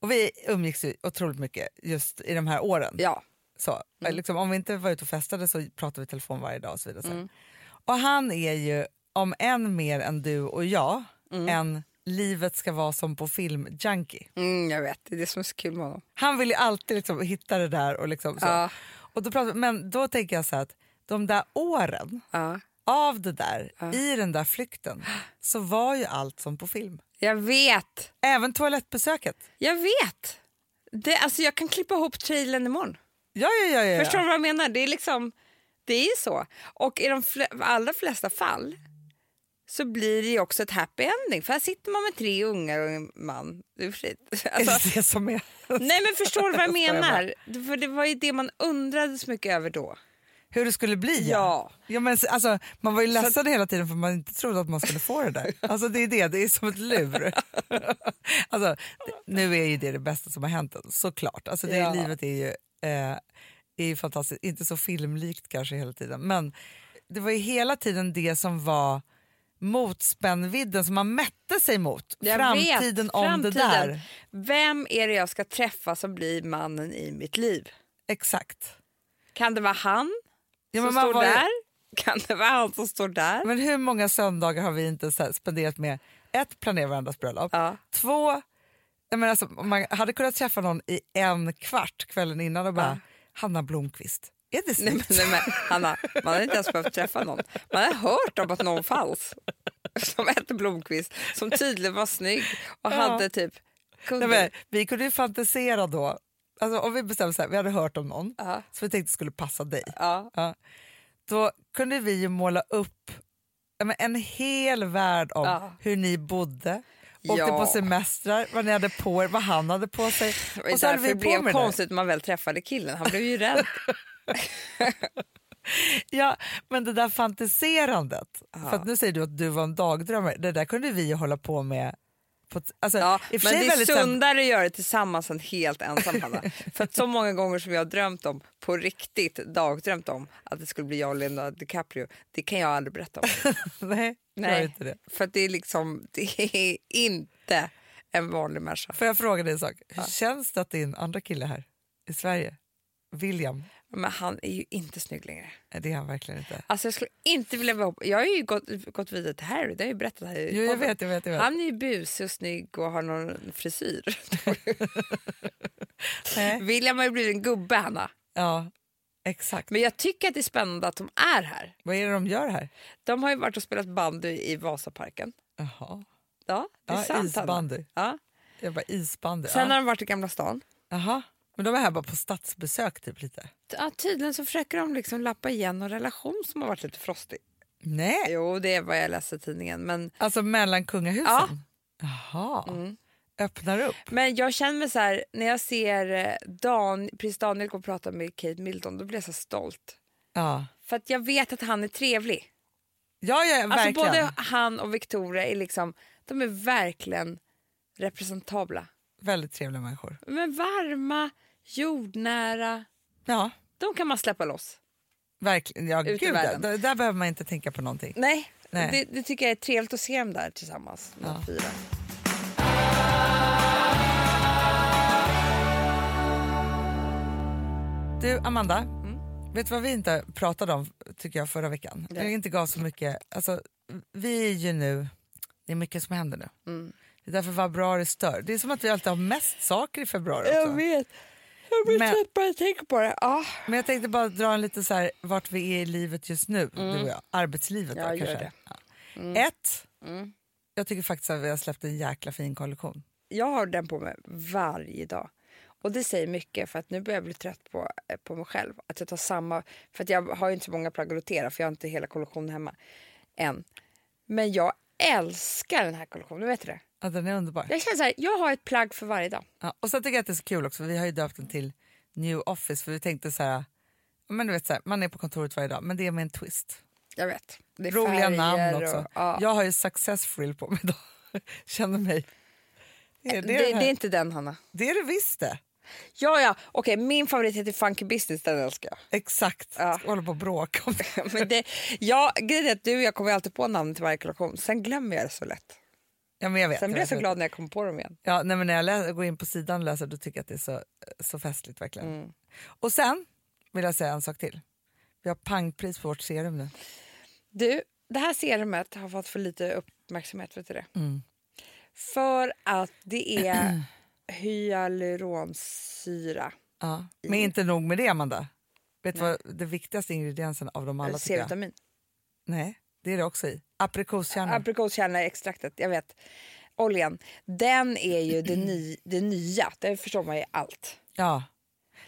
Och vi umgicks ju otroligt mycket just i de här åren. ja. Så, liksom, om vi inte var ute och festade så pratade vi i telefon varje dag och så vidare. Mm. Och han är ju, om än mer än du och jag, Mm. en livet ska vara som på film junkie. Mm, jag vet, det är det som är så kul med honom. Han vill ju alltid liksom hitta det där och liksom så. Ja. Och då pratar, men då tänker jag så här att de där åren Ja. Av det där, i den där flykten, så var ju allt som på film. Jag vet, Även toalettbesöket. jag vet. Det, alltså jag kan klippa ihop trailern imorgon. Ja, ja, ja, ja, ja. Förstår du vad jag menar? Det är liksom, det är så. Och i de fle- allra flesta fall så blir det också ett happy ending. För här sitter man med tre ungar och en man. Det är. Är Alltså, det det som är... nej men förstår du vad jag menar? För det var ju det man undrade så mycket över då. Hur det skulle bli? Ja. Ja, men, alltså, man var ju ledsen hela tiden för man inte trodde att man skulle få det där. Alltså, det är det, det är som ett lur. alltså, nu är ju det det bästa som har hänt såklart. Alltså, det, Ja. Livet är ju, eh, är ju fantastiskt, inte så filmlikt kanske hela tiden men det var ju hela tiden det som var motspännvidden som man mätte sig mot. Jag framtiden vet, om framtiden. det där. Vem är det jag ska träffa som blir mannen i mitt liv? Exakt. Kan det vara han Ja, som men man står var där? Kan det vara han som står där? Men hur många söndagar har vi inte spenderat med ett, planera varandras bröllop, Ja. två, jag menar alltså, man hade kunnat träffa någon i en kvart kvällen innan och bara Ja. Hanna Blomqvist, är det Nej, men, nej, men, Hanna, man har inte ens behövt träffa någon. Man har hört om att någon fanns som hette Blomqvist som tydligen var snygg och Ja. hade typ. Nej, men, vi kunde ju fantisera då, alltså, om vi bestämde så här, vi hade hört om någon Ja. som vi tänkte skulle passa dig. Ja. Ja. Då kunde vi ju måla upp en hel värld om Ja. hur ni bodde, åkte Ja. på semestrar, vad ni hade på er, vad han hade på sig. Det Och så hade vi på blev med konstigt när man väl träffade killen. Han blev ju rädd. Ja, men det där fantiserandet. För nu säger du att du var en dagdrömmare. Det där kunde vi hålla på med. På, alltså, Ja, men det är sundare att göra det tillsammans än helt ensam Hanna. För att så många gånger som jag har drömt om, på riktigt dagdrömt om att det skulle bli jag och Leonardo DiCaprio, det kan jag aldrig berätta om. Nej, Nej. Inte det. För det är liksom, det är inte en vanlig människa. Får jag fråga dig en sak? Hur känns det att din andra kille här i Sverige, William, Men han är ju inte snygg längre. Det är han verkligen inte. Alltså jag skulle inte vilja vara. Jag har ju gått, gått vidare till Harry, det har jag ju berättat här Jo, jag vet, jag vet. Jag vet. Han är ju busig och snygg och har någon frisyr. William har ju blivit en gubbe, Hanna. Ja, exakt. Men jag tycker att det är spännande att de är här. Vad är det de gör här? De har ju varit och spelat bandy i Vasaparken. Jaha. Ja, det är Ja, sant. Hanna. isbandy. Ja. Jag bara isbandy. Sen ja. har de varit i Gamla stan. Jaha. Men de är här bara på statsbesök typ lite? Ja, tydligen så försöker de liksom lappa igen någon relation som har varit lite frostig. Nej. Jo, det är vad jag läste i tidningen. Men, Alltså mellan kungahusen? Ja. Jaha. mm. Öppnar upp? men jag känner mig så här, när jag ser eh, Dan, prins Daniel gå och prata med Kate Middleton, då blir jag så stolt. Ja. För att jag vet att han är trevlig. Ja, ja Alltså verkligen. både han och Victoria är liksom, de är verkligen representabla. Väldigt trevliga människor. Men varma, jordnära, Ja, de kan man släppa loss. verkligen. Ja, gud, där, där behöver man inte tänka på någonting. Nej, Nej. Det, det tycker jag är trevligt att se dem där tillsammans. Ja. fyra. Du, Amanda. Mm. Vet du vad vi inte pratade om tycker jag förra veckan? Nej. Vi inte gav så mycket. Alltså, vi är ju nu, det är mycket som händer nu. Mm. Det är därför februari stör. Det är som att vi alltid har mest saker i februari också. vet. Jag blir Men- trött bara jag tänker på det. Ah. Men jag tänkte bara dra en lite så här, vart vi är i livet just nu, du och jag. Arbetslivet Mm. Ja, då, kanske. det. Ja. Ett, Mm. jag tycker faktiskt att vi har släppt en jäkla fin kollektion. Jag har den på mig varje dag. Och det säger mycket för att nu börjar jag bli trött på, eh, på mig själv. Att jag tar samma, för att jag har inte så många plagg att rotera för jag har inte hela kollektionen hemma än. Men jag älskar den här kollektionen, vet du det? Ja, den är underbar. Jag känner så här, jag har ett plagg för varje dag. Ja, och så tycker jag att det är så kul också, vi har ju döpt den till New Office för vi tänkte så här, men du vet så här, man är på kontoret varje dag men det är med en twist. Jag vet. Det Roliga namn och- också. ja. Jag har ju successful på mig idag. Känner mig. Det är det, det, det, här. är inte den, Hanna. det är det visst det. Ja, ja. Okej, min favorit heter Funky Business, den älskar jag. Exakt. Ja. Ska hålla på och bråka om det. Men det, ja, grejen är att du och jag kommer alltid på namn till varje kollektion. Sen glömmer jag det så lätt. Ja, men jag vet, Sen blir jag så glad när jag kommer på dem igen. Ja, nej, men när jag lä- går in på sidan och läser då tycker jag att det är så, så festligt verkligen. Mm. Och sen vill jag säga en sak till. Vi har pangpris på vårt serum nu. Du, det här serumet har fått för lite uppmärksamhet. Vet du det? Mm. För att det är hyaluronsyra. Ja. Men inte nog med det Amanda. Vet du vad det viktigaste ingrediensen av dem alla? C-vitamin. Nej, det är det också i. Aprikoskärna. Aprikoskärneextraktet, jag vet. Oljan, den är ju det, ny, det nya. Det förstår man ju allt. ja.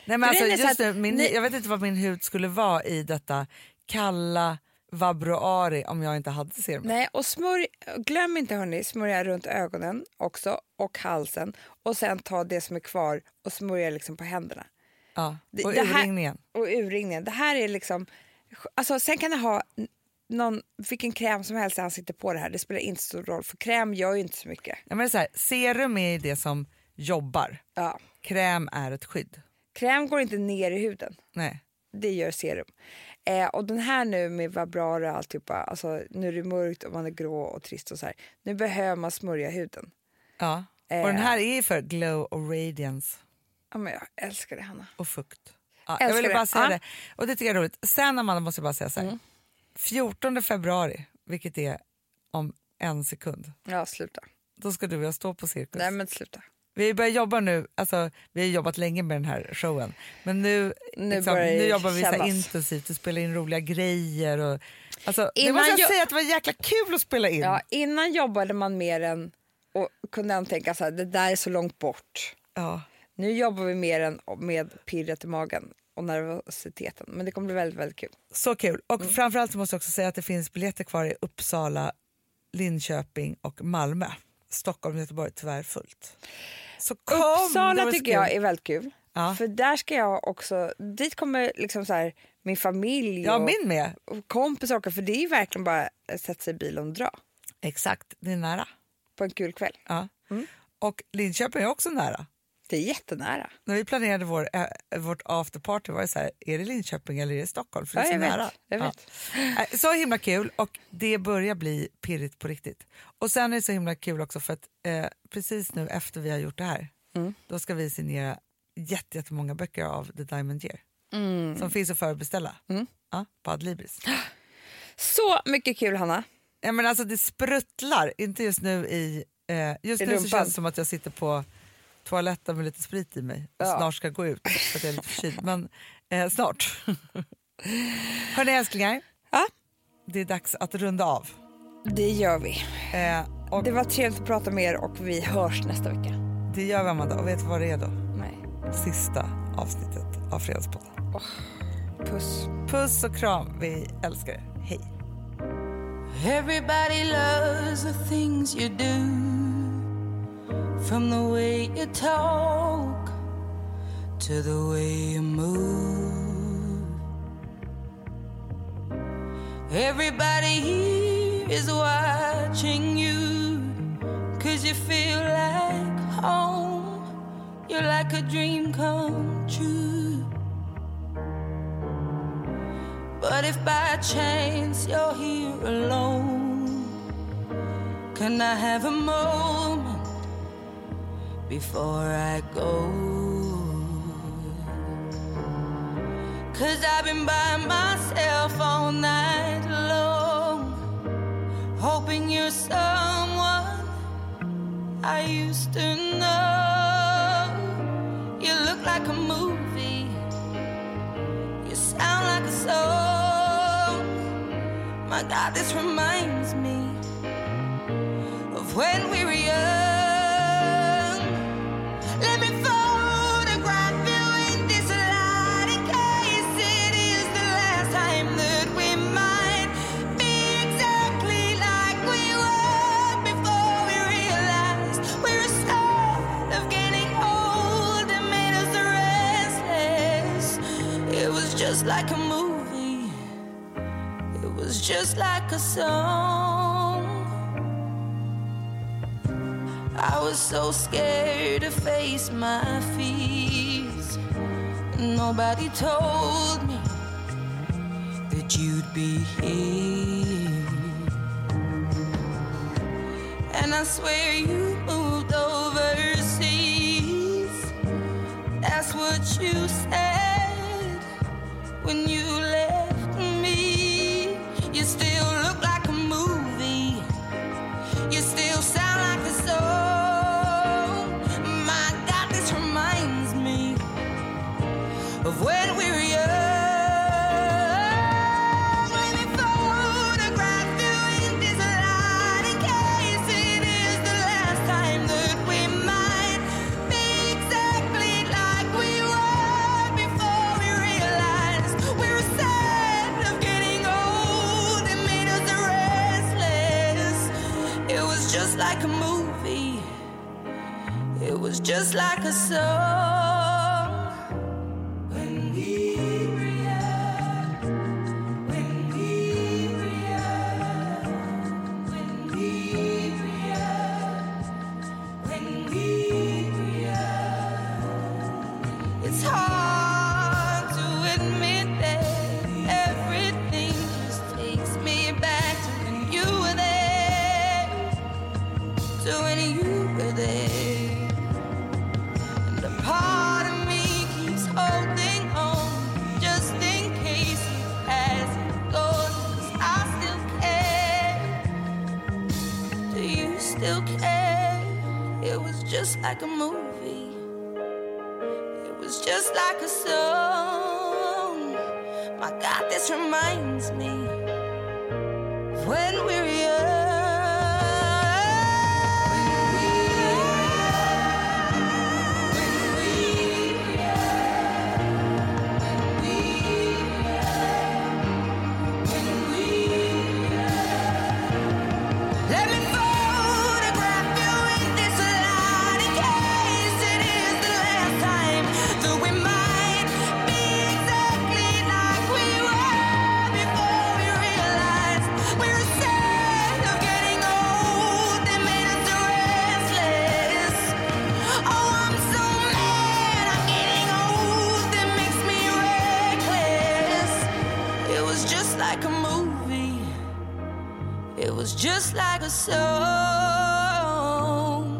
Nej, men alltså, just nu, min, ni- Jag vet inte vad min hud skulle vara i detta kalla vabruari om jag inte hade serum. Nej, och smörj, glöm inte hörni, smörja runt ögonen också och halsen och sen ta det som är kvar och smörja liksom på händerna. Ja. Det- Och det här- urringningen. Och urringningen. Det här är liksom... Alltså, sen kan du ha någon, vilken kräm som helst i ansiktet på det här. Det spelar inte så stor roll för kräm gör ju inte så mycket. Ja, men det är så här, serum är det som jobbar. Ja. Kräm är ett skydd. Kräm går inte ner i huden. Nej. Det gör serum. Eh, och den här nu med Vabrara och alltihopa, alltså nu är det mörkt och man är grå och trist och så här. Nu behöver man smörja huden. Ja. Eh. Och den här är för glow och radiance Ja, men jag älskar det Hanna. och fukt. Ja, jag ville bara säga Ja. det. Och det tycker jag är roligt. Sen Amanda måste jag bara säga så här. Mm. 14 februari, vilket är om en sekund, Ja, sluta. då ska du och jag stå på Cirkus. Nej men sluta. Vi börjar jobba nu, alltså, vi har jobbat länge med den här showen, men nu, Nu liksom, nu jobbar vi så intensivt och spelar in roliga grejer. Och, alltså, Innan måste jag jag- säga att det var jäkla kul att spela in. Ja, innan jobbade man mer än och kunde än tänka så här, det där är så långt bort. Ja. Nu jobbar vi mer än med pirret i magen och nervositeten. Men det kommer bli väldigt, väldigt kul. Så kul. Och Mm. framförallt måste jag också säga att det finns biljetter kvar i Uppsala, Linköping och Malmö. Stockholm och Göteborg tyvärr fullt. Så kom! Uppsala tycker jag är väldigt kul. Ja. För där ska jag också, dit kommer liksom så här min familj Ja, och, min med. och kompisar åka. För det är verkligen bara att sätta sig i bilen och dra Exakt, det är nära. på en kul kväll. Ja. Och Linköping är också nära. Det är jättenära. När vi planerade vår, äh, vårt afterparty var det så här, är det Linköping eller är det Stockholm? För det är Ja, så vet, nära. vet. Äh, Så himla kul och det börjar bli pirrigt på riktigt. Och sen är det så himla kul också för att eh, precis nu efter vi har gjort det här Mm. då ska vi signera jätte- jättemånga böcker av The Diamond Year Mm. som finns att förbeställa ja, på Adlibris. Så mycket kul Hanna. Ja, men alltså det spruttlar, inte just nu i... Eh, just I nu så rumpan. känns det som att jag sitter på toaletten med lite sprit i mig och Ja. snart ska gå ut för att jag är lite förkyld. Men eh, snart. Hörni älsklingar, Ja, det är dags att runda av. det gör vi. Eh, och Det var trevligt att prata med er och vi hörs nästa vecka. det gör vi Amanda och vet du vad det är då? Nej. Sista avsnittet av Fredagspodden. Puss. Puss och kram, vi älskar er. Hej! Everybody loves the things you do, from the way you talk to the way you move. Everybody here is watching you, cause you feel like home. You're like a dream come true. But if by chance you're here alone, can I have a moment before I go? Cause I've been by myself all night long, hoping you're someone I used to know. You look like a movie. You sound like a song. My God, this reminds me of when just like a song. I was so scared to face my fears. Nobody told me that you'd be here. And I swear you moved overseas. That's what you said when you left just like a song. When we a move.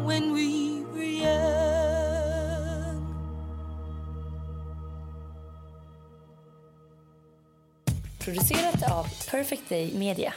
When we were young. Producerat av Perfect Day Media.